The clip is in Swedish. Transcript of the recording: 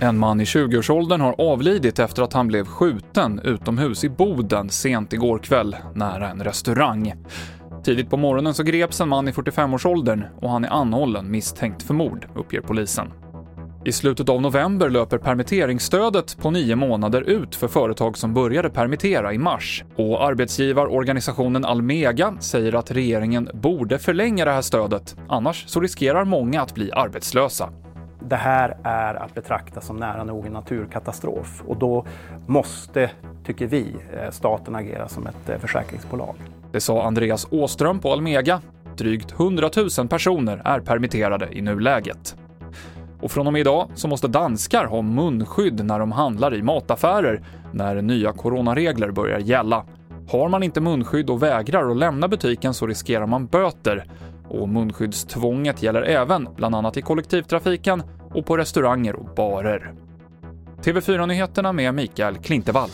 En man i 20-årsåldern har avlidit efter att han blev skjuten utomhus i Boden sent igår kväll, nära en restaurang. Tidigt på morgonen så greps en man i 45-årsåldern och han är anhållen misstänkt för mord, uppger polisen. I slutet av november löper permitteringsstödet på nio månader ut för företag som började permittera i mars. Och arbetsgivarorganisationen Almega säger att regeringen borde förlänga det här stödet, annars så riskerar många att bli arbetslösa. Det här är att betrakta som nära nog en naturkatastrof och då måste, tycker vi, eh, staten agera som ett eh, försäkringsbolag. Det sa Andreas Åström på Almega. Drygt 100 000 personer är permitterade i nuläget. Och från och med idag så måste danskar ha munskydd när de handlar i mataffärer när nya coronaregler börjar gälla. Har man inte munskydd och vägrar att lämna butiken så riskerar man böter. Och munskyddstvånget gäller även bland annat i kollektivtrafiken och på restauranger och barer. TV4-nyheterna med Mikael Klintevall.